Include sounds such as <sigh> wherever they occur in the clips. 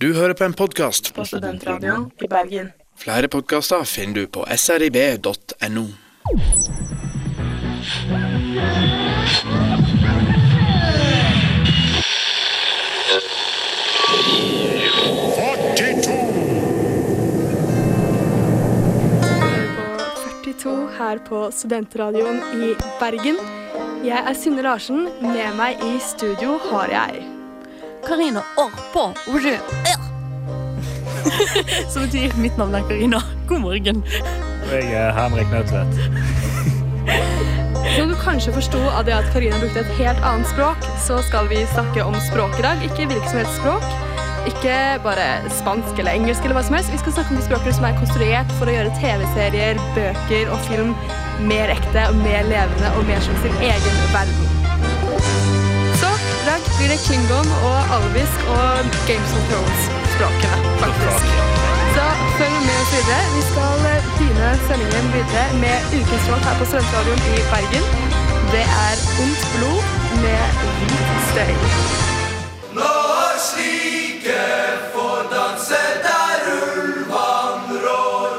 Du hører på en podkast. på Studentradioen i Bergen. Flere podkaster finner du på srib.no. på 42 her på Studentradioen i Bergen. Jeg er Synne Larsen. Med meg i studio har jeg Karina Orø. <laughs> Som betyr mitt navn er Karina. God morgen. Og jeg er Henrik Nødtvedt. <laughs> Som du kanskje forsto av det at Karina brukte et helt annet språk, så skal vi snakke om språk i dag. Ikke hvilket som helst språk. Ikke bare spansk eller engelsk eller hva som helst. Vi skal snakke om de språkene som er konstruert for å gjøre TV-serier, bøker og film mer ekte og mer levende og mer som sin egen verden. Blir det klingon og alvisk og Games of Thrones-språkene, faktisk. Så følg med oss videre. Vi skal eh, begynne sendingen videre med ukens låt her på Studentradioen i Bergen. Det er Ondt blod med hvit støy. Når slike får danse der ulvan rår.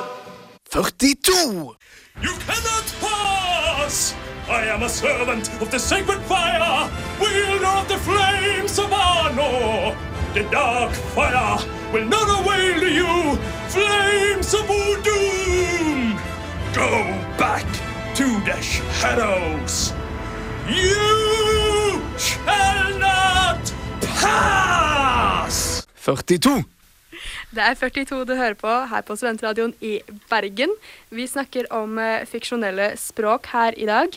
42! You cannot pass! I am a servant of the sacred fire, wielder of the flames of Arnor. The dark fire will not avail to you, flames of doom. Go back to the shadows. You shall not pass! 42! Det er 42 du hører på her på Studentradioen i Bergen. Vi snakker om eh, fiksjonelle språk her i dag.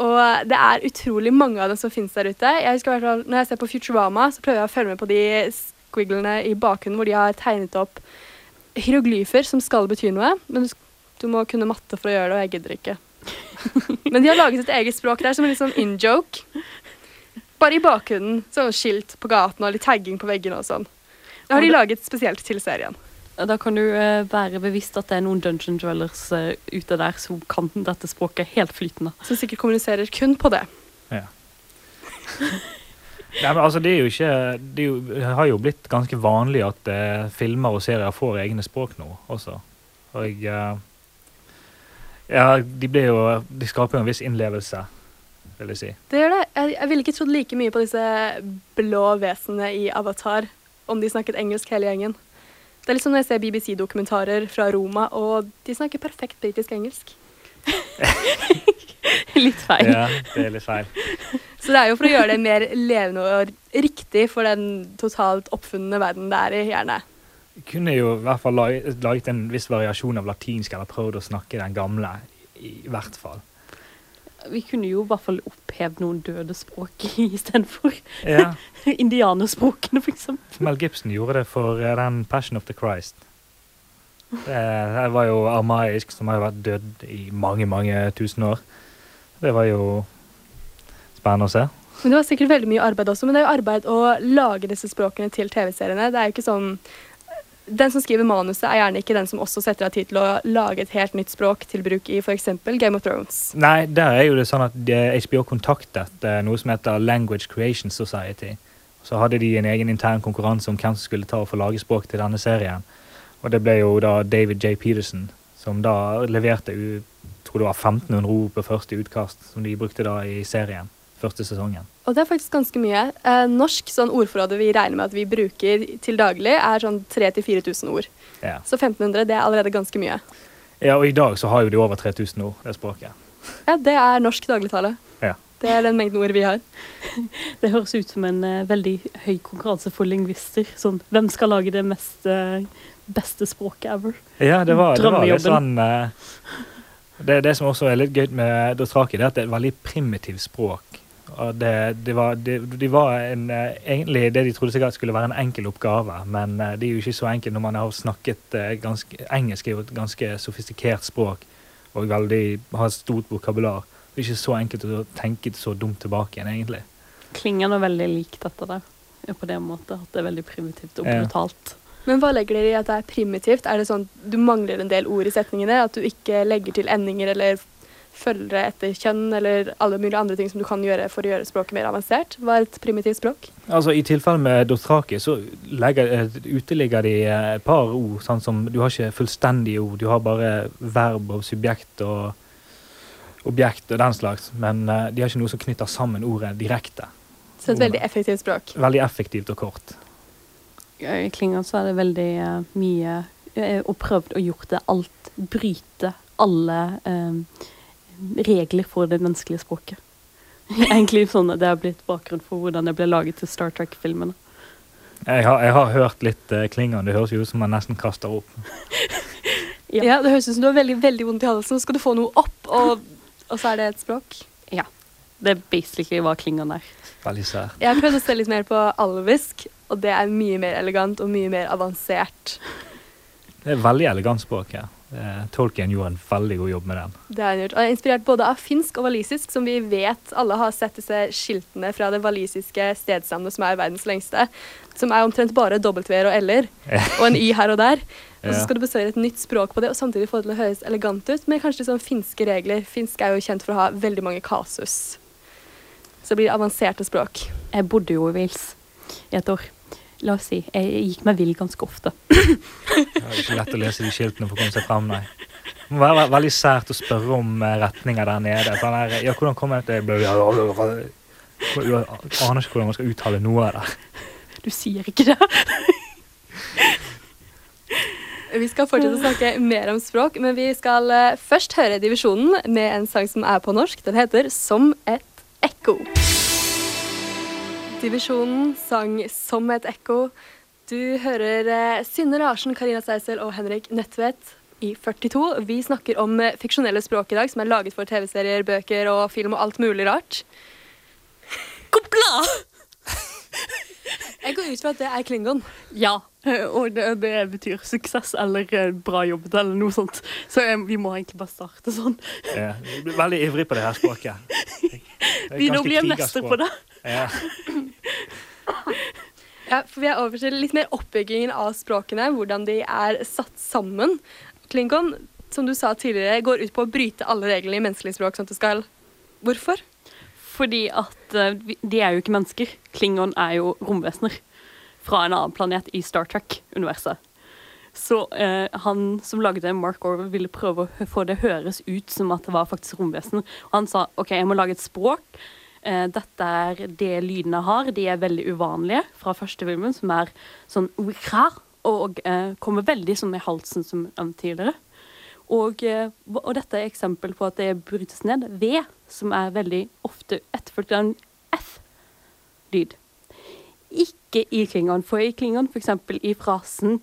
Og det er utrolig mange av dem som finnes der ute. Jeg husker hvert Når jeg ser på Futurama, så prøver jeg å følge med på de squigglene i bakgrunnen hvor de har tegnet opp hieroglyfer som skal bety noe. Men du må kunne matte for å gjøre det, og jeg gidder ikke. <laughs> Men de har laget et eget språk der som er litt sånn in-joke. Bare i bakgrunnen. Sånn skilt på gaten og litt tagging på veggene og sånn. Det har de laget spesielt til serien. Da kan du eh, være bevisst at det er noen dungeon dwellers eh, ute der som kan dette språket helt flytende. Som sikkert kommuniserer kun på det. Ja. Nei, men altså, det er jo ikke Det, jo, har jo blitt ganske vanlig at eh, filmer og serier får egne språk nå også. Og eh, Ja, de blir jo De skaper jo en viss innlevelse, vil jeg si. Det gjør det. Jeg, jeg ville ikke trodd like mye på disse blå vesenene i Avatar om de snakket engelsk hele gjengen. Det er litt som når jeg ser BBC-dokumentarer fra Roma, og de snakker perfekt britisk engelsk. <laughs> Litt feil. Ja, det er litt feil. Så det er jo for å gjøre det mer levende og riktig for den totalt oppfunnende verden det er i, gjerne. Kunne jo i hvert fall laget en viss variasjon av latinsk, eller prøvd å snakke den gamle, i, i hvert fall. Vi kunne jo i hvert fall opphevd noen døde språk <laughs> istedenfor Ja. <laughs> indianerspråkene, eksempel. Mel Gibson gjorde det for eh, den Passion of the Christ. Det, det var jo armaisk, som har jo vært død i mange, mange tusen år. Det var jo spennende å se. Men det var sikkert veldig mye arbeid også, men det er jo arbeid å lage disse språkene til TV-seriene. Det er jo ikke sånn Den som skriver manuset, er gjerne ikke den som også setter av tid til å lage et helt nytt språk til bruk i f.eks. Game of Thrones. Nei, der er jo det sånn at eh, HBO kontaktet eh, noe som heter Language Creation Society. Så hadde de en egen intern konkurranse om hvem som skulle ta og få lage språk til denne serien. Og det ble jo da David J. Peterson som da leverte tror det var 1500 ord på første utkast, som de brukte da i serien. Første sesongen. Og det er faktisk ganske mye. Eh, norsk sånn ordforrådet vi regner med at vi bruker til daglig, er sånn 3000-4000 ord. Ja. Så 1500 det er allerede ganske mye. ja, og i dag så har jo de over 3000 ord, det språket. Ja, det er norsk dagligtale. Ja. Det er den mengden ord vi har. <laughs> Det høres ut som en uh, veldig høy konkurranse for lingvister. Sånn, hvem skal lage det mest uh, beste språket ever? Ja, det var, det var litt sånn uh, det, det som også er litt gøy med Dothraki, det er at det er et veldig primitivt språk. Og det, det var, det, de var en, eh, egentlig det de trodde sikkert skulle være en enkel oppgave, men eh, det er jo ikke så enkelt når man har snakket eh, ganske, Engelsk er jo et ganske sofistikert språk og veldig, har et stort vokabular. Det er ikke så enkelt å tenke så dumt tilbake igjen, egentlig. Klinger nå veldig likt dette der. På det måte at det er veldig primitivt og Ja. brutalt. Men hva legger dere i at det er primitivt? Er det sånn du mangler en del ord i setningene? At du ikke legger til endinger eller følgere etter kjønn eller alle mulige andre ting som du kan gjøre for å gjøre språket mer avansert. Hva er et primitivt språk? Altså, I tilfelle med Dothraki så legger, eh, uteligger de eh, et par ord. sånn som Du har ikke fullstendige ord, du har bare verb og subjekt og objekt og den slags. Men eh, de har ikke noe som knytter sammen ordet direkte. Så et veldig effektivt språk. Veldig effektivt og kort. I Klingon så er det veldig mye opprøvd og prøvd og gjort det alt. Bryte alle eh, regler for det menneskelige språket. Egentlig sånn at det har blitt bakgrunn for hvordan det ble laget til Star Trek-filmene. Jeg har, jeg har hørt litt uh, klingende. Det høres jo ut som man nesten kaster opp. <laughs> Ja. Ja, Det høres ut som du har veldig veldig vondt i halsen, så skal du få noe opp, og, og så er det et språk. Ja. Det er basically hva klingende er. Veldig sært. Jeg har prøvd å se litt mer på alvisk, og det er mye mer elegant og mye mer avansert. Det er veldig elegant språk. Ja. Eh, Tolkien gjorde en veldig god jobb med den. Det har han gjort. Og er inspirert både av finsk og walisisk, som vi vet alle har sett disse skiltene fra det walisiske stedsnavnet som er verdens lengste, som er omtrent bare W-er og L-er, <laughs> og en Y her og der. Og så skal du besøke et nytt språk på det, og samtidig få det til å høres elegant ut, med kanskje sånn finske regler. Finsk er jo kjent for å ha veldig mange kasus. Så det blir avanserte språk. Jeg bodde jo i Wales i et år. La oss si, jeg gikk meg vill ganske ofte. <laughs> Det er ikke lett å lese de skiltene for å komme seg fram, nei. Det må være veldig sært å spørre om eh, retninger der nede. Sånn her, ja, hvordan kommer jeg til Du aner ikke hvordan man skal uttale noe av det. Du sier ikke det. Vi skal fortsette å snakke mer om språk, men vi skal eh, først høre Divisjonen med en sang som er på norsk. Den heter Som et ekko. Divisjonen sang Som et ekko. Du hører eh, Synne Larsen, Karina Seisel og Henrik Nødtvedt i 42. Vi snakker om eh, fiksjonelle språk i dag, som er laget for TV-serier, bøker og film og alt mulig rart. Kopla! Jeg går ut fra at det er klingon. Ja, eh, og det, det betyr suksess eller bra jobbet eller noe sånt. Så jeg, vi må egentlig bare starte sånn. Ja, jeg blir veldig ivrig på det her språket. Det Vi nå blir mester på det. Ja. Ja, for Vi er over til litt mer oppbyggingen av språkene, hvordan de er satt sammen. Klingon, som du sa tidligere, går ut på å bryte alle reglene i menneskelig språk. sånn at det skal... Hvorfor? Fordi at eh, de er jo ikke mennesker. Klingon er jo romvesener fra en annen planet i Star Trek-universet. Så eh, han som lagde det, Mark Orwell, ville prøve å få det høres ut som at det var faktisk romvesener. Og han sa OK, jeg må lage et språk. Eh, dette er det lydene har. De er veldig uvanlige fra første filmen, som er sånn og eh, kommer veldig sånn i halsen som tidligere. Og, eh, og dette er eksempel på at det brytes ned. V, som er veldig ofte etterfulgt av en F-lyd. Ikke i Klingon. For i Klingon, eksempel i frasen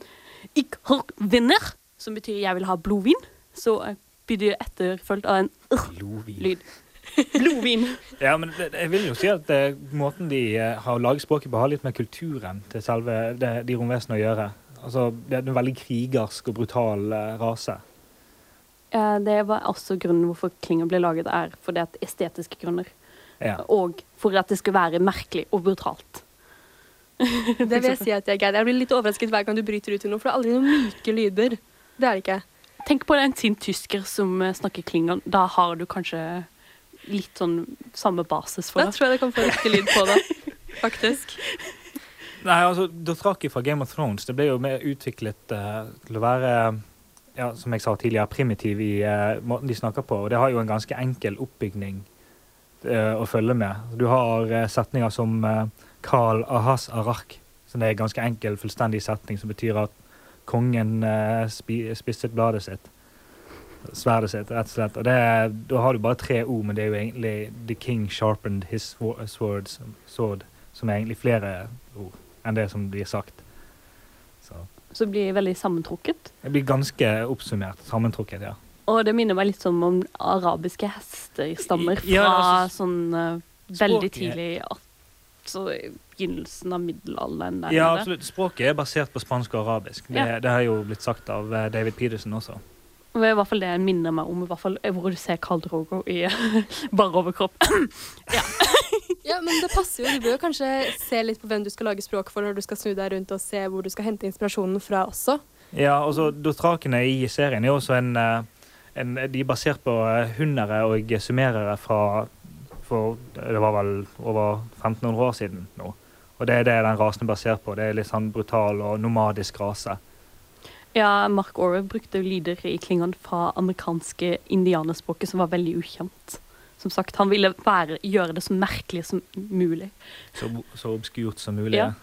Ik har vinner, som betyr 'jeg vil ha blodvin', så blir det etterfulgt av en Blodvin. Blodvin. Ja, men jeg vil jo si at eh, måten de eh, har laget språket på, har litt med kulturen til selve det, de romvesenene å gjøre. Altså, det er en veldig krigersk og brutal eh, rase. Eh, Det var også grunnen hvorfor klinger ble laget, er for det at estetiske grunner. Ja. Og for at det skulle være merkelig og brutalt. <laughs> Det vil jeg si at jeg er. Jeg blir litt overrasket hver gang du bryter ut i noe, for det er aldri noen myke lyder. Det er det ikke. Tenk på en sint tysker som snakker klingon. Da har du kanskje litt sånn samme basis for Da det. tror jeg det kan få riktig lyd på det, <laughs> faktisk. Nei, altså, Dothraki fra Game of Thrones det ble jo mer utviklet uh, til å være ja, som jeg sa tidligere, primitiv i uh, måten de snakker på. Og det har jo en ganske enkel oppbygning uh, å følge med. Du har uh, setninger som uh, Karl Ahas Arak, som er en ganske enkel, fullstendig setning som betyr at kongen spi, spisset bladet sitt. Sverdet sitt, rett og slett. Og det, er- da har du bare tre ord, men det er jo egentlig The king sharpened his sword, sword som er egentlig flere ord enn det som blir sagt. Så Så det blir veldig sammentrukket. det blir ganske oppsummert, sammentrukket, ja. Og det minner meg litt som om arabiske hester stammer fra Ja, altså, sånn uh, veldig tidlig Altså begynnelsen av middelalderen. der Ja, absolutt. Språket er basert på spansk og arabisk. Det, Ja. det har jo blitt sagt av eh, David Peterson også. Og det er i hvert fall det jeg minner meg om, i hvert fall hvor du ser Carl Drogo i <laughs> bare overkropp. <clears throat> Ja, men det passer jo. Du bør jo kanskje se litt på hvem du skal lage språk for når du skal snu deg rundt og se hvor du skal hente inspirasjonen fra også. Ja, altså Dothrakene i serien er også en, eh, en, De er basert på eh, hundere og summerere fra for Det var vel over 1500 år siden nå. Og det er det den rasen er basert på. Det er litt sånn brutal og nomadisk rase. Ja, Mark Orwell brukte lyder i Klingon fra amerikanske indianerspråket som var veldig ukjent. Som sagt, Han ville være, gjøre det så merkelig som mulig. Så, så obskurt som mulig. Ja.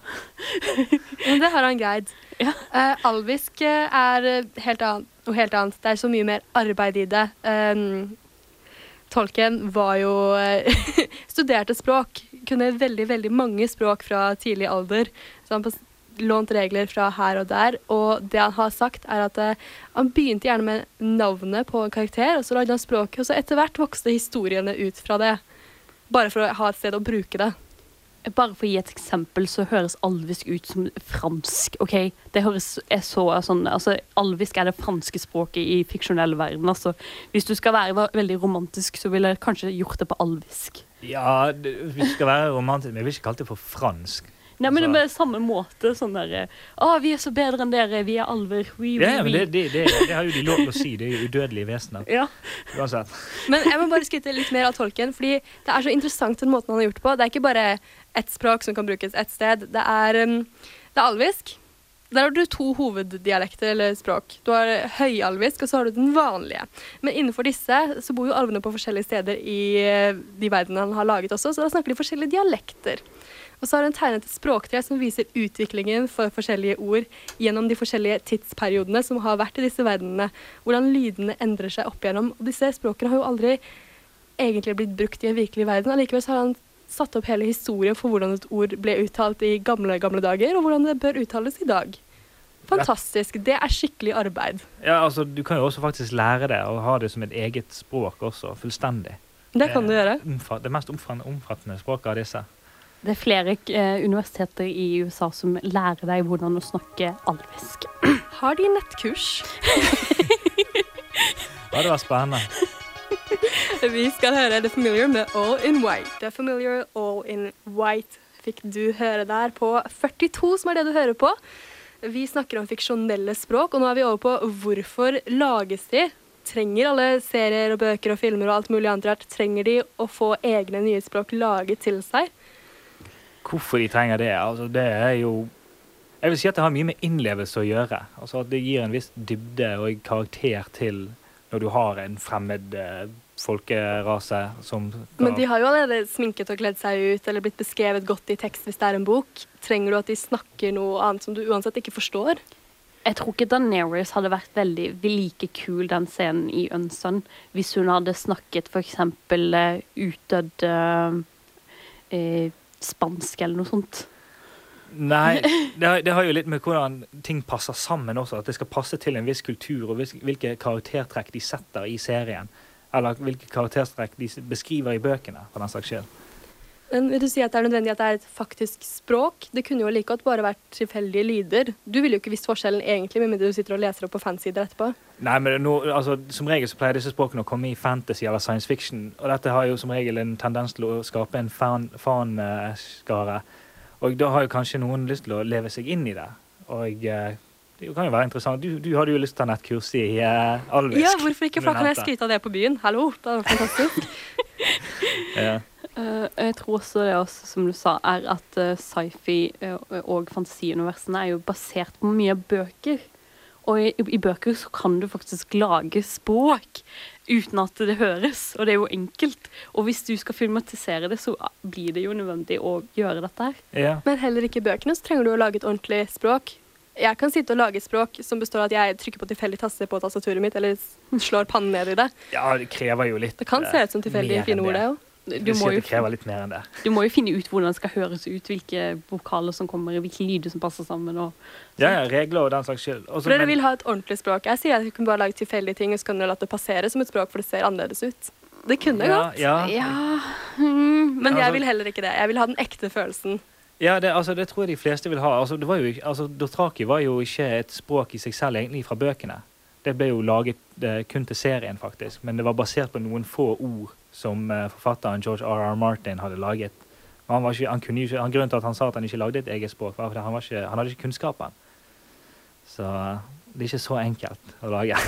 <laughs> Men det har han greid. Ja. Uh, alvisk eh, er eh, helt annet, noe helt annet. Det er så mye mer arbeid i det. Um, Tolken var jo <laughs> studerte språk. Kunne veldig, veldig mange språk fra tidlig alder. Så han lånt regler fra her og der. Og det han har sagt, er at uh, han begynte gjerne med navnet på en karakter, og så lagde han språket, og så etter hvert vokste historiene ut fra det. Bare for å ha et sted å bruke det. Bare for å gi et eksempel, så høres alvisk ut som fransk. ok? Det høres er så sånn, altså Alvisk er det franske språket i fiksjonell verden. altså. Hvis du skal være veldig romantisk, så ville jeg kanskje gjort det på alvisk. Ja, det, vi skal være romantiske, men jeg vil ikke kalle det for fransk. Nei, men det Altså- er på samme måte. sånn der, Å, vi er så bedre enn dere, vi er alver. We, we, Ja, men we. det, det, det, det har jo de lov til å si. Det er jo udødelige vesener. Ja. Uansett. Men jeg må bare skryte litt mer av tolken, fordi det er så interessant den måten han har gjort på. Det er ikke bare ett språk som kan brukes ett sted. Det er, um, det er alvisk. Der har du to hoveddialekter eller språk. Du har høyalvisk, og så har du den vanlige. Men innenfor disse så bor jo alvene på forskjellige steder i eh, de verdenene han har laget også, så da snakker de forskjellige dialekter. Og så har hun tegnet et språktre som viser utviklingen for forskjellige ord gjennom de forskjellige tidsperiodene som har vært i disse verdenene. Hvordan lydene endrer seg opp igjennom. Og disse språkene har jo aldri egentlig blitt brukt i en virkelig verden. Allikevel har han satt opp hele historien for hvordan et ord ble uttalt i gamle, gamle dager, og hvordan det bør uttales i dag. Fantastisk. Det er skikkelig arbeid. Ja, altså, du kan jo også faktisk lære det og ha det som et eget språk også, fullstendig. Det kan du gjøre. Det mest omfattende, språket av disse. Det er flere eh, universiteter i USA som lærer deg hvordan å snakke alvisk. <clears throat> Har de nettkurs? <laughs> Ja, det var spennende. <laughs> Vi skal høre The Familiar med All in White. The Familiar All in White fikk du høre der på 42, som er det du hører på. Vi snakker om fiksjonelle språk, og nå er vi over på hvorfor lages de? Trenger alle serier og bøker og filmer og alt mulig annet rart, trenger de å få egne nye språk laget til seg? Hvorfor de trenger det? Altså, det er jo Jeg vil si at det har mye med innlevelse å gjøre. Altså at Det gir en viss dybde og karakter til når du har en fremmed eh, folkerase som Men de har jo allerede sminket og kledd seg ut eller blitt beskrevet godt i tekst hvis det er en bok. Trenger du at de snakker noe annet som du uansett ikke forstår? Jeg tror ikke Daenerys hadde vært veldig like kul den scenen i Unson hvis hun hadde snakket f.eks. Uh, utdødd eh, eh, spansk eller noe sånt. Nei, <laughs> det har, det har jo litt med hvordan ting passer sammen også. At det skal passe til en viss kultur, og hvilke karaktertrekk de setter i serien. Eller hvilke karakterstrekk de beskriver i bøkene, for den saks skyld. Men vil du si at det er nødvendig at det er et faktisk språk? Det kunne jo like godt bare vært tilfeldige lyder. Du ville jo ikke visst forskjellen egentlig, med mindre du sitter og leser opp på fansider etterpå. Nei, men nå, altså, Som regel så pleier disse språkene å komme i fantasy eller science fiction. Og dette har jo som regel en tendens til å skape en fan-skare. og da har jo kanskje noen lyst til å leve seg inn i det. Og eh, det kan jo være interessant. Du, du hadde jo lyst til å ta nettkurs i uh, alvisk. Ja, hvorfor ikke? For da kan jeg skryte av det på byen. Hallo, det er fantastisk. <laughs> Ja. uh, jeg tror også det også, som du sa, er at uh, sci-fi og fantasiuniversene er jo basert på mye bøker. Og i, i bøker så kan du faktisk lage språk uten at det høres, og det er jo enkelt. Og hvis du skal filmatisere det, så blir det jo nødvendig å gjøre dette her. Ja. Men heller ikke i bøkene så trenger du å lage et ordentlig språk. Jeg kan sitte og lage et språk som består av at jeg trykker på tilfeldig taste på tastaturet mitt, eller slår pannen ned i det. ja, det krever jo litt Det kan se ut som eh, tilfeldige fine ord, det òg. Du Jeg må, jo, det krever litt mer enn det. du må jo finne ut hvordan det skal høres ut, hvilke vokaler som kommer, hvilke lyder som passer sammen. Og, Ja, ja, regler og den slags skyld. Også, dere men- vil ha et ordentlig språk. Jeg sier at vi kan bare lage tilfeldige ting, og så kan dere la det passere som et språk, for det ser annerledes ut. Det kunne ja, gått. ja. ja, mm, Men jeg Altså- vil heller ikke det. Jeg vil ha den ekte følelsen. Ja, det, altså, det tror jeg de fleste vil ha. Altså, det var jo, altså, Dothraki var jo ikke et språk i seg selv egentlig fra bøkene. Det ble jo laget det, kun til serien, faktisk. Men det var basert på noen få ord som uh, forfatteren George R.R. Martin hadde laget. Han ikke, han kunne ikke, han Grunnen til at han sa at han ikke lagde et eget språk, var fordi han, var ikke, han hadde ikke kunnskapen. Så eh, det er ikke så enkelt å lage.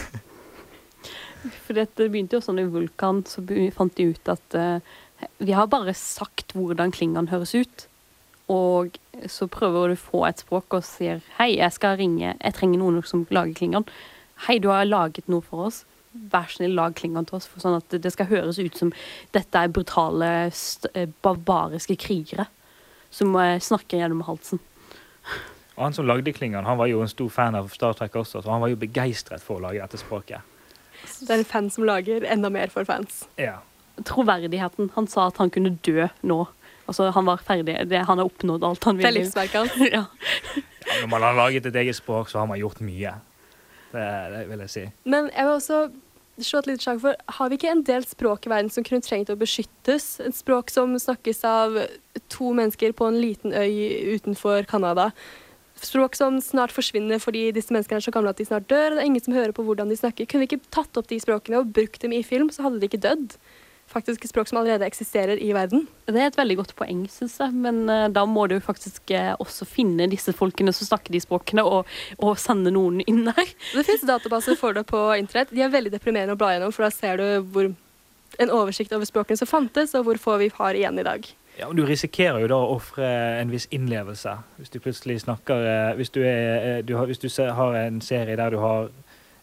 <laughs> For det begynte jo sånn i Vulkan, så fant de ut at uh, vi har bare sagt hvordan klingene høres ut. Og så prøver du å få et språk og sier hei, jeg skal ringe, jeg trenger noen som lager Klingon. Hei, du har laget noe for oss. Vær snill, lag Klingon til oss, for sånn at det skal høres ut som dette er brutale, st eh, barbariske krigere som eh, snakker gjennom halsen. Og han som lagde Klingon, han var jo en stor fan av Star Trek også, så han var jo begeistret for å lage dette språket. Det er en fan som lager enda mer for fans. Ja. Troverdigheten. Han sa at han kunne dø nå. Altså, han var ferdig. Det, han har oppnådd alt han Det er ville. livsverket hans. <laughs> ja. Ja, Når man har laget et eget språk, så har man gjort mye. Det, det vil jeg si. Men jeg vil også slå et lite slag for Har vi ikke en del språk i verden som kunne trengt å beskyttes? Et språk som snakkes av to mennesker på en liten øy utenfor Canada. Språk som snart forsvinner fordi disse menneskene er så gamle at de snart dør. og Det er ingen som hører på hvordan de snakker. Kunne vi ikke tatt opp de språkene og brukt dem i film, så hadde de ikke dødd? Faktisk språk som allerede eksisterer i verden. Det er et veldig godt poeng, syns jeg. Men uh, da må du faktisk uh, også finne disse folkene som snakker de språkene, og, og sende noen inn der. Det fins databaser for det på internett. De er veldig deprimerende å bla gjennom, for da ser du hvor, en oversikt over språkene som fantes, og hvor få vi har igjen i dag. Ja, men Du risikerer jo da å ofre en viss innlevelse hvis du plutselig snakker eh, Hvis du, er, du, har, hvis du har en serie der du har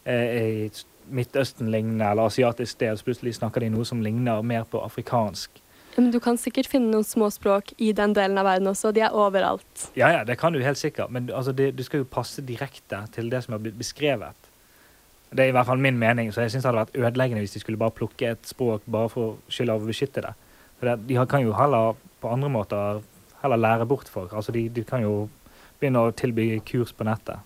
eh, Midtøsten-lignende eller asiatisk sted, så plutselig snakker de noe som ligner mer på afrikansk. Men du kan sikkert finne noen små språk i den delen av verden også. De er overalt. Ja, ja, det kan du helt sikkert, men altså, det, det skal jo passe direkte til det som har blitt beskrevet. Det er i hvert fall min mening, så jeg syns det hadde vært ødeleggende hvis de skulle bare plukke et språk bare for skyld av å beskytte det. Det, de kan jo heller på andre måter heller lære bort folk. Altså, de, de kan jo begynne å tilby kurs på nettet.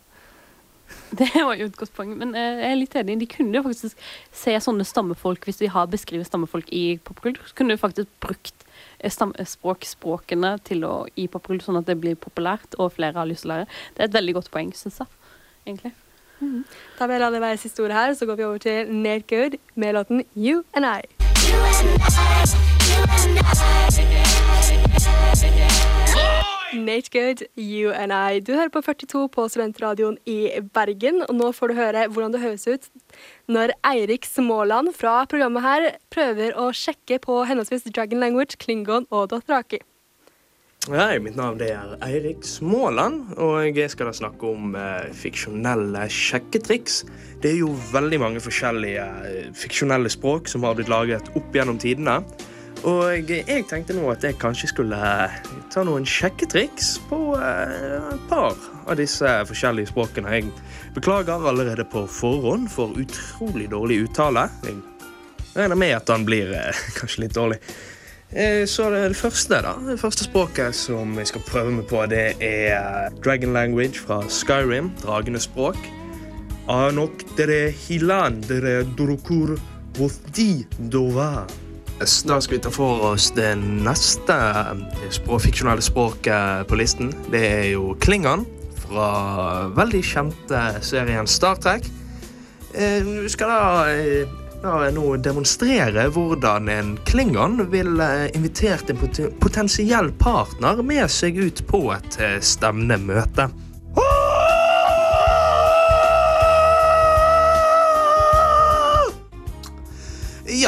<laughs> Det var jo et godt poeng. Men eh, jeg er litt enig. De kunne jo faktisk se sånne stammefolk, hvis de har beskrevet stammefolk i popkultur, så kunne de faktisk brukt eh, stammespråk, språkene til å i popkultur, sånn at det blir populært og flere har lyst til å lære. Det er et veldig godt poeng, syns jeg. Egentlig. Da vil jeg la det være siste ordet her, så går vi over til Nate Good med låten You and I. Nate Good, You and I. Du hører på 42 på Studentradioen i Bergen, og nå får du høre hvordan det høres ut når Eirik Småland fra programmet her prøver å sjekke på henholdsvis Dragon Language, Klingon og Dothraki. Hei, mitt navn er Eirik Småland, og jeg skal da snakke om eh, fiksjonelle sjekketriks. Det er jo veldig mange forskjellige eh, fiksjonelle språk som har blitt laget opp gjennom tidene. Og jeg tenkte nå at jeg kanskje skulle eh, ta noen sjekketriks på eh, et par av disse forskjellige språkene. Jeg beklager allerede på forhånd for utrolig dårlig uttale. Jeg regner med at den blir eh, <laughs> kanskje litt dårlig. Så det, første da, det første språket som jeg skal prøve meg på, det er Dragon Language fra Skyrim, dragenes språk. Anok dere hilan dere durukur vothdi dova. Da skal vi ta for oss det neste eh, fiksjonelle språket på listen. Det er jo Klingon fra veldig kjente serien Star Trek. Eh, Vi skal da eh, da nå demonstrere hvordan en klingon vil eh, invitert en potensiell partner med seg ut på et stevnemøte.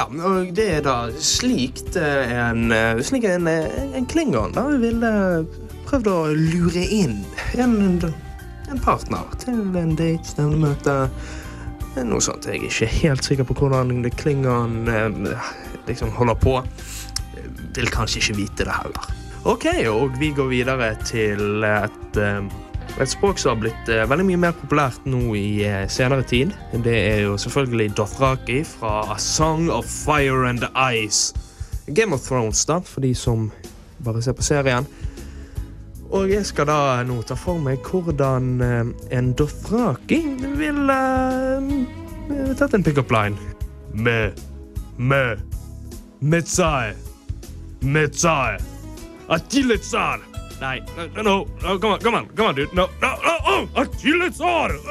Ja, og det er da slikt eh, en, eh, slik en, eh, en klingon da ville prøvd å lure inn en, en partner til en date, stevnemøte. Noe sånt. Jeg er ikke helt sikker på hvordan det Klingon liksom holder på. Vil kanskje ikke vite det heller. Ok, og vi går videre til et, et språk som har blitt eh, veldig mye mer populært nå i eh, senere tid. Det er jo selvfølgelig Dothraki fra A Song of Fire and Ice. Game of Thrones, da, for de som bare ser på serien. Og jeg skal da nå ta for meg hvordan eh, en Dothraki vil uh, tatt en pickup line. Me, me, metsai, metsai, atiletsar. Nei, no, no, no, come on, come on, come on, dude. No, no, no, oh. Oh,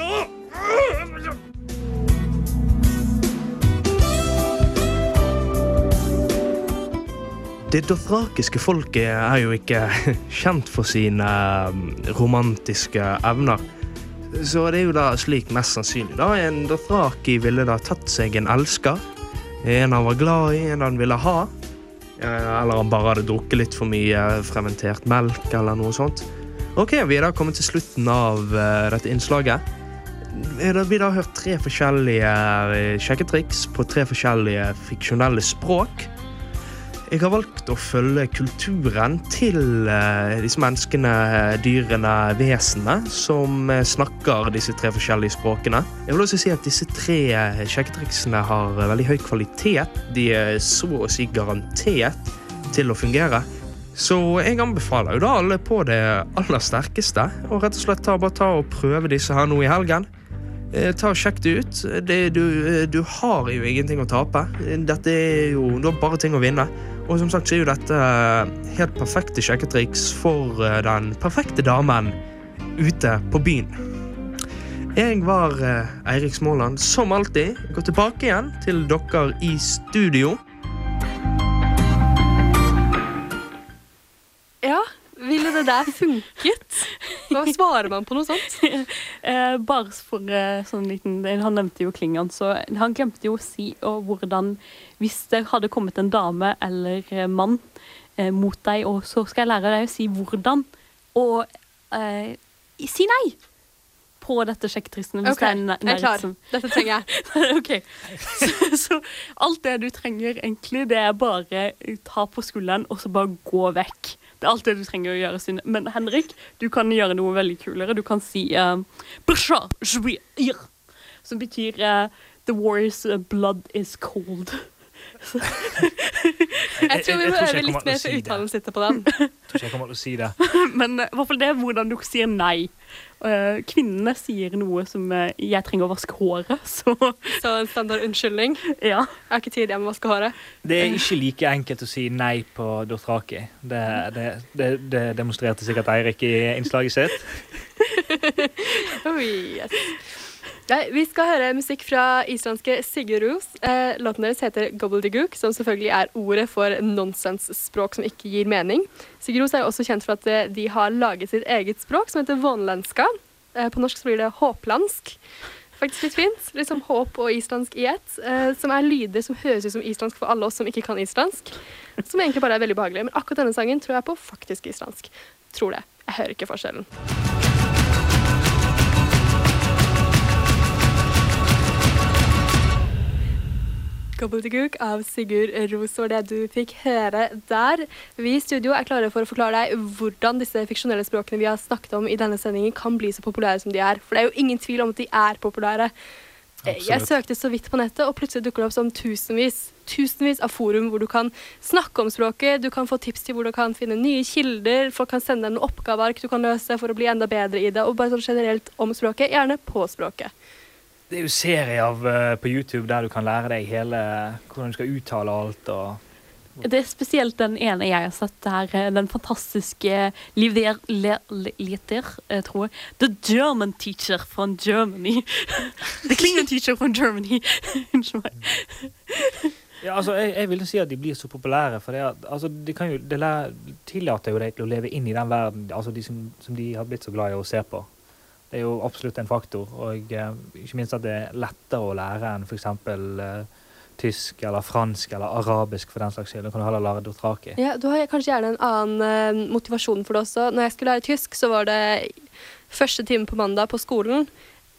oh. Det dothrakiske folket er jo ikke <laughs> kjent for sine um, romantiske evner. Så det er jo da slik mest sannsynlig da en Dothraki ville da tatt seg en elsker. En han var glad i, en han ville ha. Eh, Eller han bare hadde drukket litt for mye fermentert melk eller noe sånt. Ok, vi er da kommet til slutten av eh, dette innslaget. Vi har da- hørt tre forskjellige eh, sjekketriks på tre forskjellige fiksjonelle språk. Jeg har valgt å følge kulturen til eh, disse menneskene, eh, dyrene, vesenene som eh, snakker disse tre forskjellige språkene. Jeg vil også si at disse tre sjekketriksene har veldig høy kvalitet. De er så å si garantert til å fungere. Så jeg anbefaler jo da alle på det aller sterkeste å rett og slett ta, bare ta og prøve disse her nå i helgen. Eh, ta og Sjekk det ut. Det, du, eh, du har jo ingenting å tape. Dette er jo, Du har bare ting å vinne. Og som sagt så er jo dette eh, helt perfekte sjekketriks for den perfekte damen ute på byen. Jeg var Eirik Småland, som alltid. Går tilbake igjen til dere i studio. Det der funket? Hva <laughs> svarer man på noe sånt? Eh, bare for eh, sånn liten Han nevnte jo Klingan, så han glemte jo å si og hvordan Hvis det hadde kommet en dame eller eh, mann eh, mot deg, og så skal jeg lære deg å si hvordan, og eh, si nei på dette sjekketristen. hvis Ok, det er jeg er klar. som- Dette trenger jeg. <laughs> OK. <laughs> Så, så alt det du trenger, egentlig, det er bare ta på skulderen og så bare gå vekk. Det er alt det du trenger å gjøre. Sine. Men Henrik, du kan gjøre noe veldig kulere. Du kan si uh, Som betyr uh, The war's eh, blood is cold. <laughs> Jeg tror vi må øve litt mer det. uttalen sitter på den. <laughs> Jeg tror ikke jeg kommer til å si det. <laughs> Men eh, i hvert fall det er hvordan du sier nei. Eh, kvinnene sier noe som eh, 'jeg trenger å vaske håret', så Så en standard unnskyldning. ja. Jeg har ikke tid, jeg må vaske håret. Det er ikke like enkelt å si nei på Dothraki. Det, det, det, det demonstrerte sikkert Eirik i innslaget sitt. Oh, yes. Nei, vi skal høre musikk fra islandske Sigurus. Eh, låten deres heter Gobbledygook, som selvfølgelig er ordet for nonsensspråk som ikke gir mening. Sigurus er jo også kjent for at eh, de har laget sitt eget språk, som heter vånlenska. Eh, på norsk så blir det håplandsk. Faktisk litt fint. Liksom håp og islandsk i ett. Eh, som er lyder som høres ut som islandsk for alle oss som ikke kan islandsk. Som egentlig bare er veldig behagelig. Men akkurat denne sangen tror jeg på faktisk islandsk. Tror det. Jeg hører ikke forskjellen. Gobbledygook av Sigurd Ros var det du fikk høre der. Vi i studio er klare for å forklare deg hvordan disse fiksjonelle språkene vi har snakket om i denne sendingen, kan bli så populære som de er. For det er jo ingen tvil om at de er populære. Absolutt. Jeg søkte så vidt på nettet, og plutselig dukker det opp som tusenvis, tusenvis av forum hvor du kan snakke om språket, du kan få tips til hvor du kan finne nye kilder, folk kan sende deg noen oppgaveark du kan løse for å bli enda bedre i det, og bare sånn generelt om språket, gjerne på språket. Det er jo serier av, uh, på YouTube der du kan lære deg hele hvordan du skal uttale alt. og Det er spesielt den ene jeg har sett der, eh, den fantastiske Liv der le- le- Leter, jeg tror. The German teacher from Germany. <laughs> The Klingon teacher from Germany. <laughs> Unnskyld meg. Ja, altså, jeg, jeg vil si at de blir så populære, for det, at, altså, de, kan jo, det tillater jo deg til å leve inn i den verden altså, de som, som de har blitt så glad i å se på. Det er jo absolutt en faktor, og eh, ikke minst at det er lettere å lære enn f.eks. Eh, tysk eller fransk eller arabisk for den saks skyld. Du kan du heller lære dothraki. Ja, du har kanskje gjerne en annen eh, motivasjon for det også. Når jeg skulle lære tysk, så var det første time på mandag på skolen.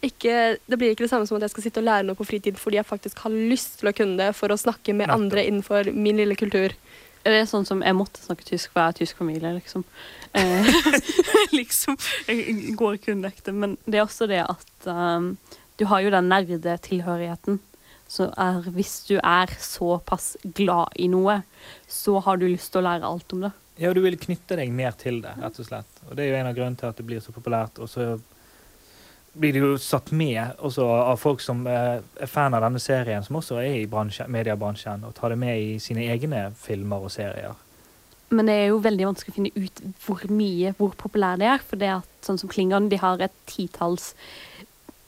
Ikke, det blir ikke det samme som at jeg skal sitte og lære noe på fritid fordi jeg faktisk har lyst til å kunne det for å snakke med Nettopp. andre innenfor min lille kultur. Det er sånn som jeg måtte snakke tysk, for jeg er tysk familie, liksom. Eh, <laughs> liksom. Jeg går ikke under ekte. Men det er også det at um, du har jo den nerdetilhørigheten. Så er, hvis du er såpass glad i noe, så har du lyst til å lære alt om det. Ja, du vil knytte deg mer til det, rett og slett. Og det er jo en av grunnene til at det blir så populært. Og så blir det jo satt med også av folk som eh, er fan av denne serien, som også er i bransje, mediebransjen, og tar det med i sine egne filmer og serier. Men det er jo veldig vanskelig å finne ut hvor mye, hvor populær det er. For det at sånn som Klingon, de har et titalls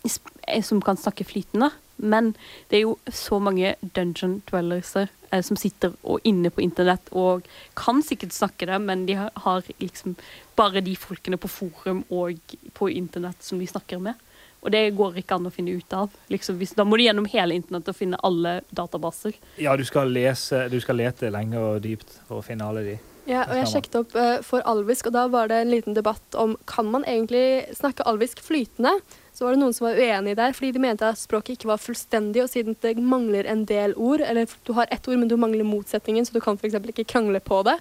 eh, som kan snakke flytende. Men det er jo så mange dungeon dwellerser eh, som sitter og inne på internett og kan sikkert snakke det, men de har, har liksom bare de folkene på forum og på internett som de snakker med. Og det går ikke an å finne ut av. Liksom, hvis, da må du gjennom hele internett og finne alle databaser. Ja, du skal lese, du skal lete lenge og dypt for å finne alle de. Ja, og jeg sjekket opp uh, for alvisk, og da var det en liten debatt om kan man egentlig snakke alvisk flytende. Så var det noen som var uenig der, fordi de mente at språket ikke var fullstendig, og siden det mangler en del ord, eller du har ett ord, men du mangler motsetningen, så du kan f.eks. ikke krangle på det,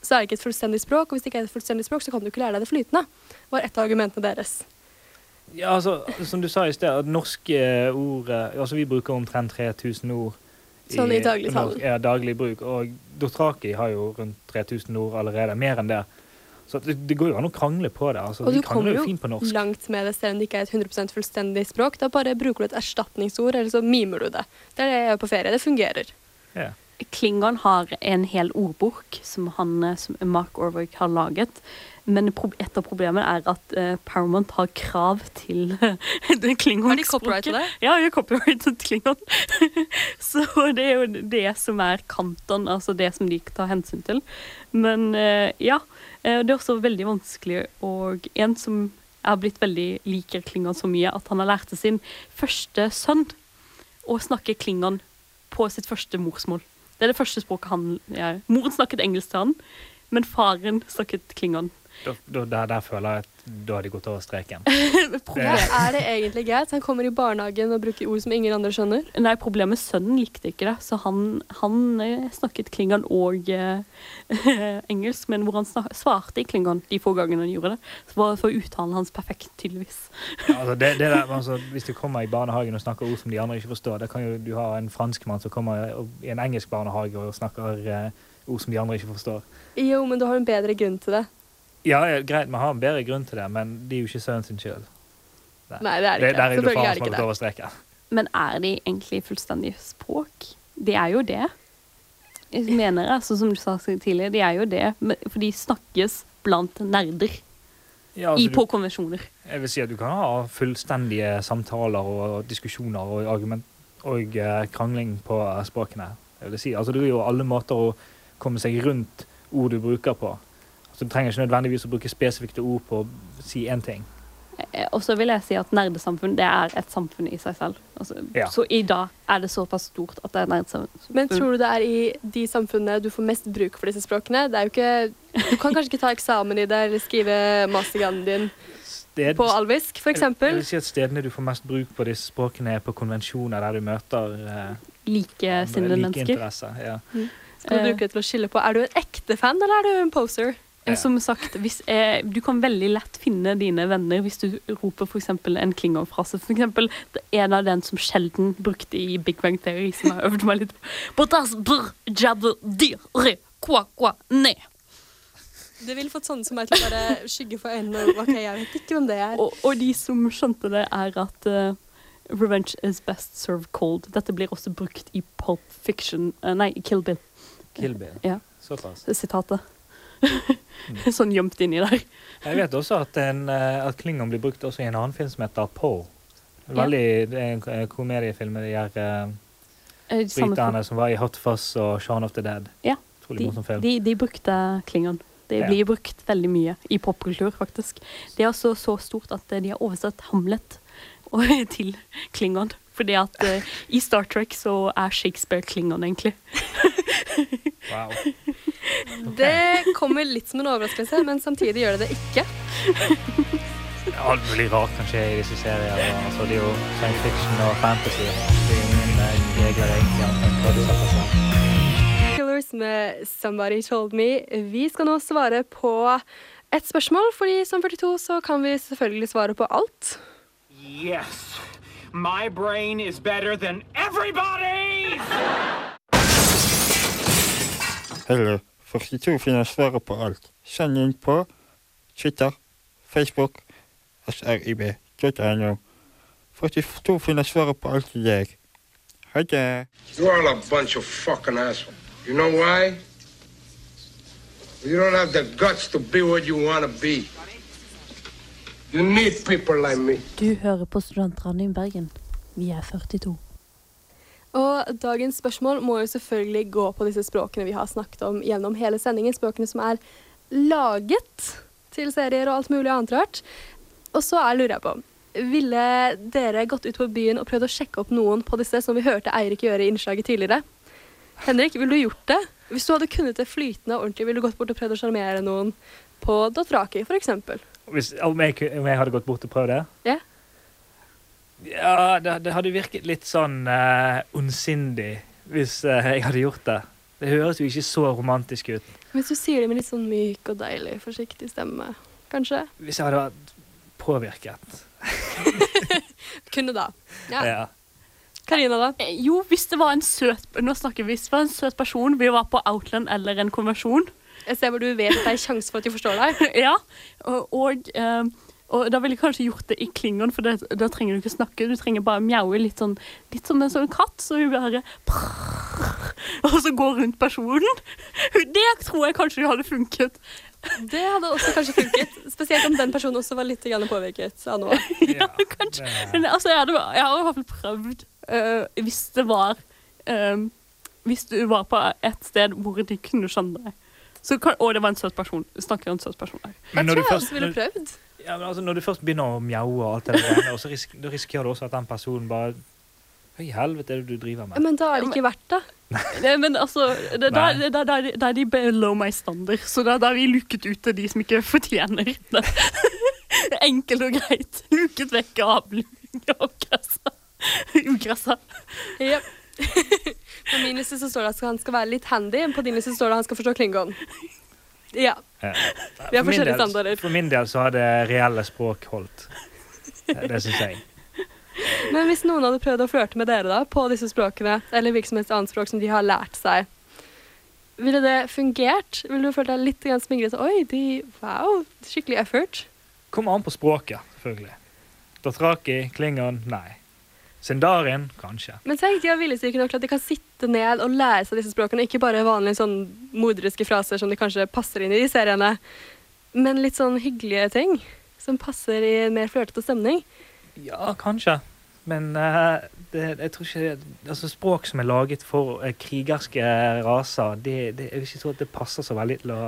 så er det ikke et fullstendig språk, og hvis det ikke er et fullstendig språk, så kan du ikke lære deg det flytende, var et av argumentene deres. Ja, altså, som du sa i sted, at norske ord eh, Altså, vi bruker omtrent 3000 ord. Sånn i daglig, norsk- Ja, daglig bruk. Og Dothraki har jo rundt 3000 ord allerede. Mer enn det. Så det, det går jo an å krangle på det. Altså, Og du kommer jo jo fint på norsk. langt med det selv om det ikke er et 100% fullstendig språk. Da bare bruker du et erstatningsord, eller så mimer du det. Det er det jeg gjør på ferie. Det fungerer. Yeah. Klingon har en hel ordbok som, han, eh, som Mark Orwick har laget. Men et av problemene er at uh, Paramount har krav til <laughs> det klingonspråket. Har de copyrightet det? Ja, vi har copyrightet Klingon. <laughs> Så det er jo det som er kanton, altså det som de tar hensyn til. Men uh, ja, det er også veldig vanskelig, og en som er blitt veldig liker Klingon så mye at han har lært sin første sønn å snakke Klingon på sitt første morsmål. Det er det første språket han gjør. Moren snakket engelsk til han, men faren snakket Klingon. Da, da, der, der føler jeg at da har de gått over streken. <laughs> problemet er det egentlig greit? Han kommer i barnehagen og bruker ord som ingen andre skjønner. nei, problemet sønnen likte ikke det, så han, han eh, snakket Klingon og eh, <laughs> engelsk, men hvor han snak, svarte i Klingon de få gangene han gjorde det. Så var for uttalen hans perfekt, tydeligvis. Ja, altså, det, det der, altså, hvis du kommer i barnehagen og snakker ord som de andre ikke forstår, da kan jo du ha en franskmann som kommer i en engelsk barnehage og snakker eh, ord som de andre ikke forstår. Jo, men du har en bedre grunn til det. Ja, greit, vi har en bedre grunn til det, men de er jo ikke sønnen sin skyld. Nei, det er det ikke. Der er det Selvfølgelig faren er det har ikke det. Men er de egentlig fullstendige språk? De er jo det. Jeg mener, altså, som du sa tidligere, de er jo det. For de snakkes blant nerder Ja, i, altså, på du, konvensjoner. jeg vil si at du kan ha fullstendige samtaler og diskusjoner og, argument, og eh, krangling på eh, språkene. Jeg vil si, altså, det er jo alle måter å komme seg rundt ord du bruker på. Så Du trenger ikke nødvendigvis å bruke spesifikke ord på å si én ting. Eh, Og så vil jeg si at nerdesamfunn det er et samfunn i seg selv. Altså, Ja. Så i dag er det såpass stort at det er nerdesamfunn. Men tror du det er i de samfunnene du får mest bruk for disse språkene? Det er jo ikke, du kan kanskje ikke ta eksamen i det eller skrive mastergraden din Sted, på alvisk, f.eks. jeg, jeg vil si at Stedene du får mest bruk på disse språkene, er på konvensjoner der du møter eh, Likesinnede like mennesker. interesser. Ja. Skal du bruke det til å skille på Er du en ekte fan, eller er du en poser? Som sagt, hvis, eh, du kan veldig lett finne dine venner hvis du roper for eksempel en klingonfrase. For eksempel det er en av den som sjelden brukte i Big Bang Theory, som jeg har øvd meg litt på. Det ville fått sånne som meg til å bare skygge for øynene. Ok, jeg vet ikke hvem det er. Og, og de som skjønte det, er at uh, Revenge is best served cold. Dette blir også brukt i Pulp Fiction uh, Nei, i Kill Bill. Kill Bill. Ja. Såpass. Sitatet. <laughs> sånn gjemt inni der. Jeg vet også at, en, eh, at Klingon blir brukt også i en annen film som heter Poe. Veldig, Det er en komediefilm med de her uh, Eh, de som var i Hot Fuzz og Shaun of the Dead. Ja, De, de, de brukte Klingon. Det Ja. blir brukt veldig mye i popkultur, faktisk. Det er også så stort at eh, de har oversatt Hamlet <laughs> til Klingon. Fordi at uh, i Star Trek så er Shakespeare Klingon, egentlig. <laughs> Wow. <laughs> Det kommer litt som en overraskelse, men samtidig gjør det det ikke. <laughs> Alt mulig rart kan skje i disse seriene. Altså, det er jo science fiction og fantasy. Det er ingen eh, regler egentlig. setter. Killers med Somebody Told Me. Vi skal nå svare på et spørsmål, fordi som 42 så kan vi selvfølgelig svare på alt. Yes, my brain is better than everybody's! Hello. 42 finner svaret på alt. Send inn på Twitter, Facebook, srib.no. 42 finner svaret på alt til deg. Ha det. You're all a bunch of fucking assholes. You know why? You don't have the guts to be what you want to be. You need people like me. Du hører på Studentradioen i Bergen. Vi er 42. Og dagens spørsmål må jo selvfølgelig gå på disse språkene vi har snakket om gjennom hele sendingen. Språkene som er laget til serier og alt mulig annet rart. Og så er, lurer jeg på ville dere gått ut på byen og prøvd å sjekke opp noen på disse, som vi hørte Eirik gjøre i innslaget tidligere? Henrik, ville du gjort det? Hvis du hadde kunnet det flytende og ordentlig, ville du gått bort og prøvd å sjarmere noen på Dothraki? Hvis, om, jeg, om jeg hadde gått bort og prøvd det? Ja. Ja, det, det hadde virket litt sånn uh, ondsindig hvis uh, jeg hadde gjort det. Det høres jo ikke så romantisk ut. Hvis du sier det med litt sånn myk og deilig, forsiktig stemme, kanskje? Hvis jeg hadde vært påvirket. <laughs> Kunne da. Ja. Ja. Karina, da? Eh, Jo, hvis det var en søt Nå snakker vi hvis det var en søt person, vi var på Outland eller en konversjon. Jeg ser hvor du vet at det er sjanse for at de forstår deg? <laughs> ja. Og, og, eh, og da ville jeg kanskje gjort det i klingon, for det, da trenger du ikke snakke. Du trenger bare mjaue litt sånn litt som en sånn katt. Så hun bare Og så går rundt personen. Det tror jeg kanskje hadde funket. Det hadde også kanskje funket. Spesielt om den personen også var litt påvirket av noe. <laughs> Ja, kanskje. Men altså, jeg hadde, jeg hadde i hvert fall prøvd uh, hvis det var um, Hvis du var på et sted hvor de kunne skjønne deg. Så kan, og det var en søt person. Snakker om en søt person her. Men når du først- ville prøvd. Ja, men altså, når du først begynner å mjaue og alt det der, og så risk, da risikerer du også at den personen bare Hva i helvete er det du driver med? Men da er det ikke verdt det. <laughs> Nei, men altså, det, da, da, da, da er de below my standard, så da, er har vi luket ut de som ikke fortjener det. <laughs> Enkelt og greit. Luket vekk avling av gressa. Ugressa. <laughs> Yep. På min liste så står det at han skal være litt handy, på din liste står det at han skal forstå klingon. Ja. Vi har forskjellige standarder. For min del så har det reelle språk holdt. Det syns jeg. Men hvis noen hadde prøvd å flørte med dere da, på disse språkene, eller hvilket som helst annet språk som de har lært seg, ville det fungert? Ville du følt deg litt smigret? Oi, de, wow, skikkelig effort. Kommer an på språket, selvfølgelig. Dothraki, Klingon, nei. Sindarin, kanskje. Men tenk, de har viljestyrke nok til at de kan sitte ned og lære seg disse språkene, ikke bare vanlige sånn morderiske fraser som de kanskje passer inn i de seriene, men litt sånn hyggelige ting som passer i en mer flørtete stemning. Ja, kanskje. Men uh, det, jeg tror ikke altså Språk som er laget for uh, krigerske raser, det, det, jeg vil ikke tro at det passer så veldig til å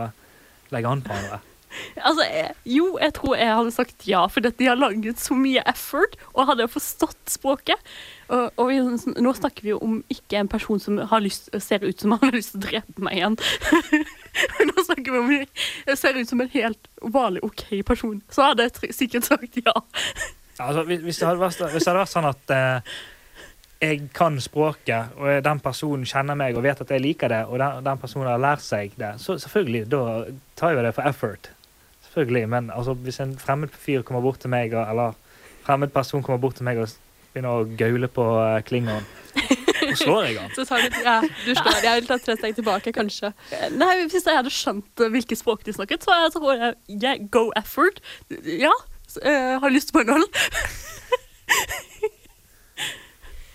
legge an på andre. <laughs> Altså, jo, jeg tror jeg hadde sagt ja, for de har laget så mye effort, og hadde forstått språket. Og, og vi, nå snakker vi jo om ikke en person som lyst, ser ut som han har lyst til å drepe meg igjen. <laughs> nå snakker vi om jeg ser ut som en helt vanlig OK person. Så hadde jeg sikkert sagt ja. Altså, hvis, det hadde vært, det hadde vært sånn at eh, jeg kan språket, og den personen kjenner meg og vet at jeg liker det, og den, den personen har lært seg det, så selvfølgelig, da tar jeg det for effort. Selvfølgelig, Men altså, hvis en fremmed fyr kommer bort til meg, eller fremmed person kommer bort til meg og begynner å gaule på uh, klingon, så slår jeg han. <laughs> Så tar du, ja, du slår. Jeg vil ta tre steg tilbake, kanskje. Nei, Hvis jeg hadde skjønt hvilket hvilke språk de snakket, så jeg tror jeg yeah, go effort. Ja, så, uh, har lyst på en øl. <laughs>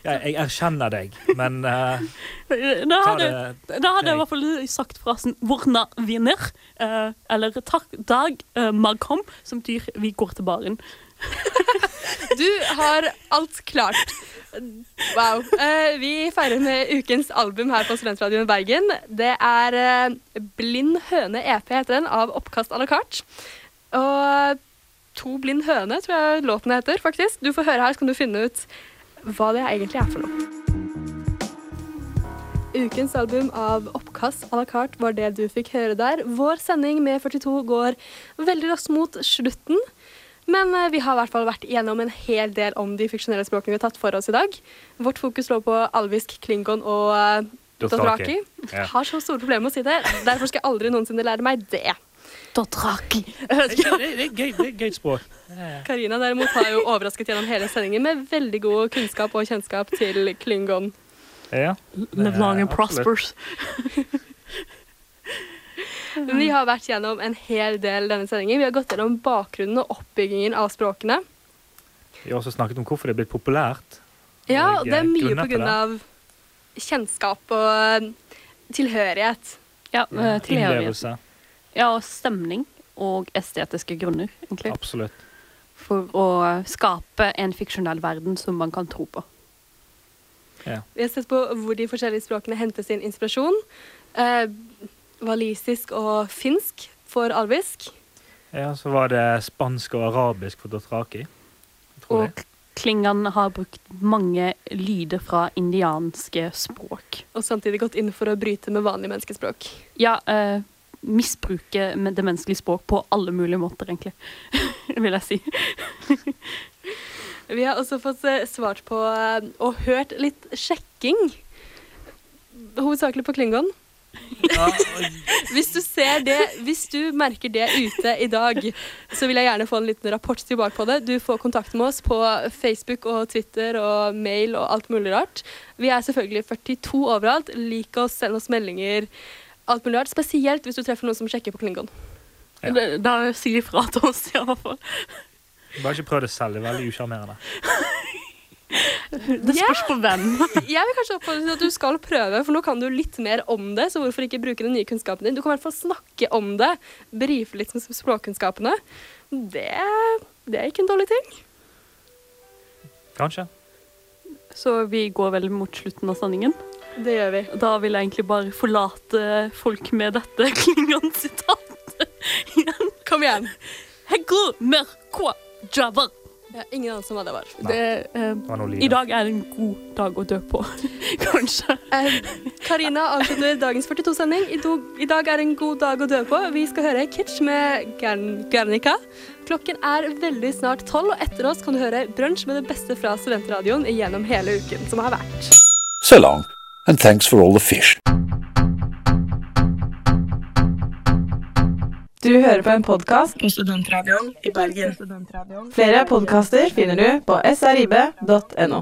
Jeg, jeg erkjenner deg, men uh, <laughs> Da Ta hadde, det- da hadde jeg i hvert fall sagt frasen 'Vorna vinner', uh, eller 'Takk dag uh, magkom', som betyr 'vi går til baren'. <laughs> Du har alt klart. Wow. Uh, vi feirer med ukens album her på Studentradioen i Bergen. Det er eh, 'Blind høne EP', heter den, av Oppkast à la carte. Og 'To blind høne' tror jeg låten heter, faktisk. Du får høre her, så kan du finne ut hva det egentlig er for noe. Ukens album av Oppkast à la carte var det du fikk høre der. Vår sending med 42 går veldig raskt mot slutten. Men eh, vi har i hvert fall vært igjennom en hel del om de fiksjonelle språkene vi har tatt for oss i dag. Vårt fokus lå på alvisk, klingon og eh, Dothraki. dothraki. Ja. Har så store problemer med å si det. Derfor skal jeg aldri noensinne lære meg det. Dothraki. det, det, det, er gøy, det er gøy språk. Karina derimot har jo overrasket gjennom hele sendingen med veldig god kunnskap og kjennskap til klingon. Ja. Live long and. <laughs> Men vi har vært gjennom en hel del denne sendingen. Vi har gått gjennom bakgrunnen og oppbyggingen av språkene. Vi har også snakket om hvorfor det er blitt populært. Ja, Og, det er eh, mye på grunn av kjennskap og eh, tilhørighet. Ja, eh, tilhørighet. Innlevelse. Ja, og stemning og estetiske grunner, egentlig. Absolutt. For å skape en fiksjonell verden som man kan tro på. Vi har sett på hvor de forskjellige språkene henter sin inspirasjon. Eh, walisisk og finsk for alvisk. Ja, så var det spansk og arabisk for Dothraki. Og Klingan har brukt mange lyder fra indianske språk. Og samtidig gått inn for å bryte med vanlig menneskespråk. Ja, eh, misbruke det menneskelige språk på alle mulige måter, egentlig. <laughs> Vil jeg si. <laughs> Vi har også fått eh, svart på eh, og hørt litt sjekking. Hovedsakelig på Klingon. <laughs> hvis du ser det, hvis du merker det ute i dag, så vil jeg gjerne få en liten rapport tilbake på det. Du får kontakt med oss på Facebook og Twitter og mail og alt mulig rart. Vi er selvfølgelig 42 overalt. Lik oss, send oss meldinger. Alt mulig rart. Spesielt hvis du treffer noen som sjekker på Klingon. Da, da sier de fra til oss, i hvert fall. Bare ikke prøv det selv. Det er veldig usjarmerende. Det spørs på hvem. Jeg vil kanskje oppfordre til at du skal prøve, for nå kan du litt mer om det. Så hvorfor ikke bruke den nye kunnskapen din? Du kan i hvert fall snakke om det. Brife litt med språkkunnskapene. Det, det er ikke en dårlig ting. Kanskje. Så vi går vel mot slutten av sendingen. Det gjør vi. Da vil jeg egentlig bare forlate folk med dette <laughs> Klingon-sitatet igjen. Kom igjen. Java. Ja, ingen annen som hva det var. Det, eh, var I dag er det en god dag å dø på, <laughs> kanskje. Eh, Karina avslutter dagens 42-sending. I, I dag er en god dag å dø på. Vi skal høre Kitsch med Gern Gernica. Klokken er veldig snart tolv, og etter oss kan du høre Brunsj med det beste fra studentradioen gjennom hele uken som har vært. Så long, and thanks for all the fish. Du hører på en podkast på Studentradioen i Bergen. Flere podkaster finner du på srib.no.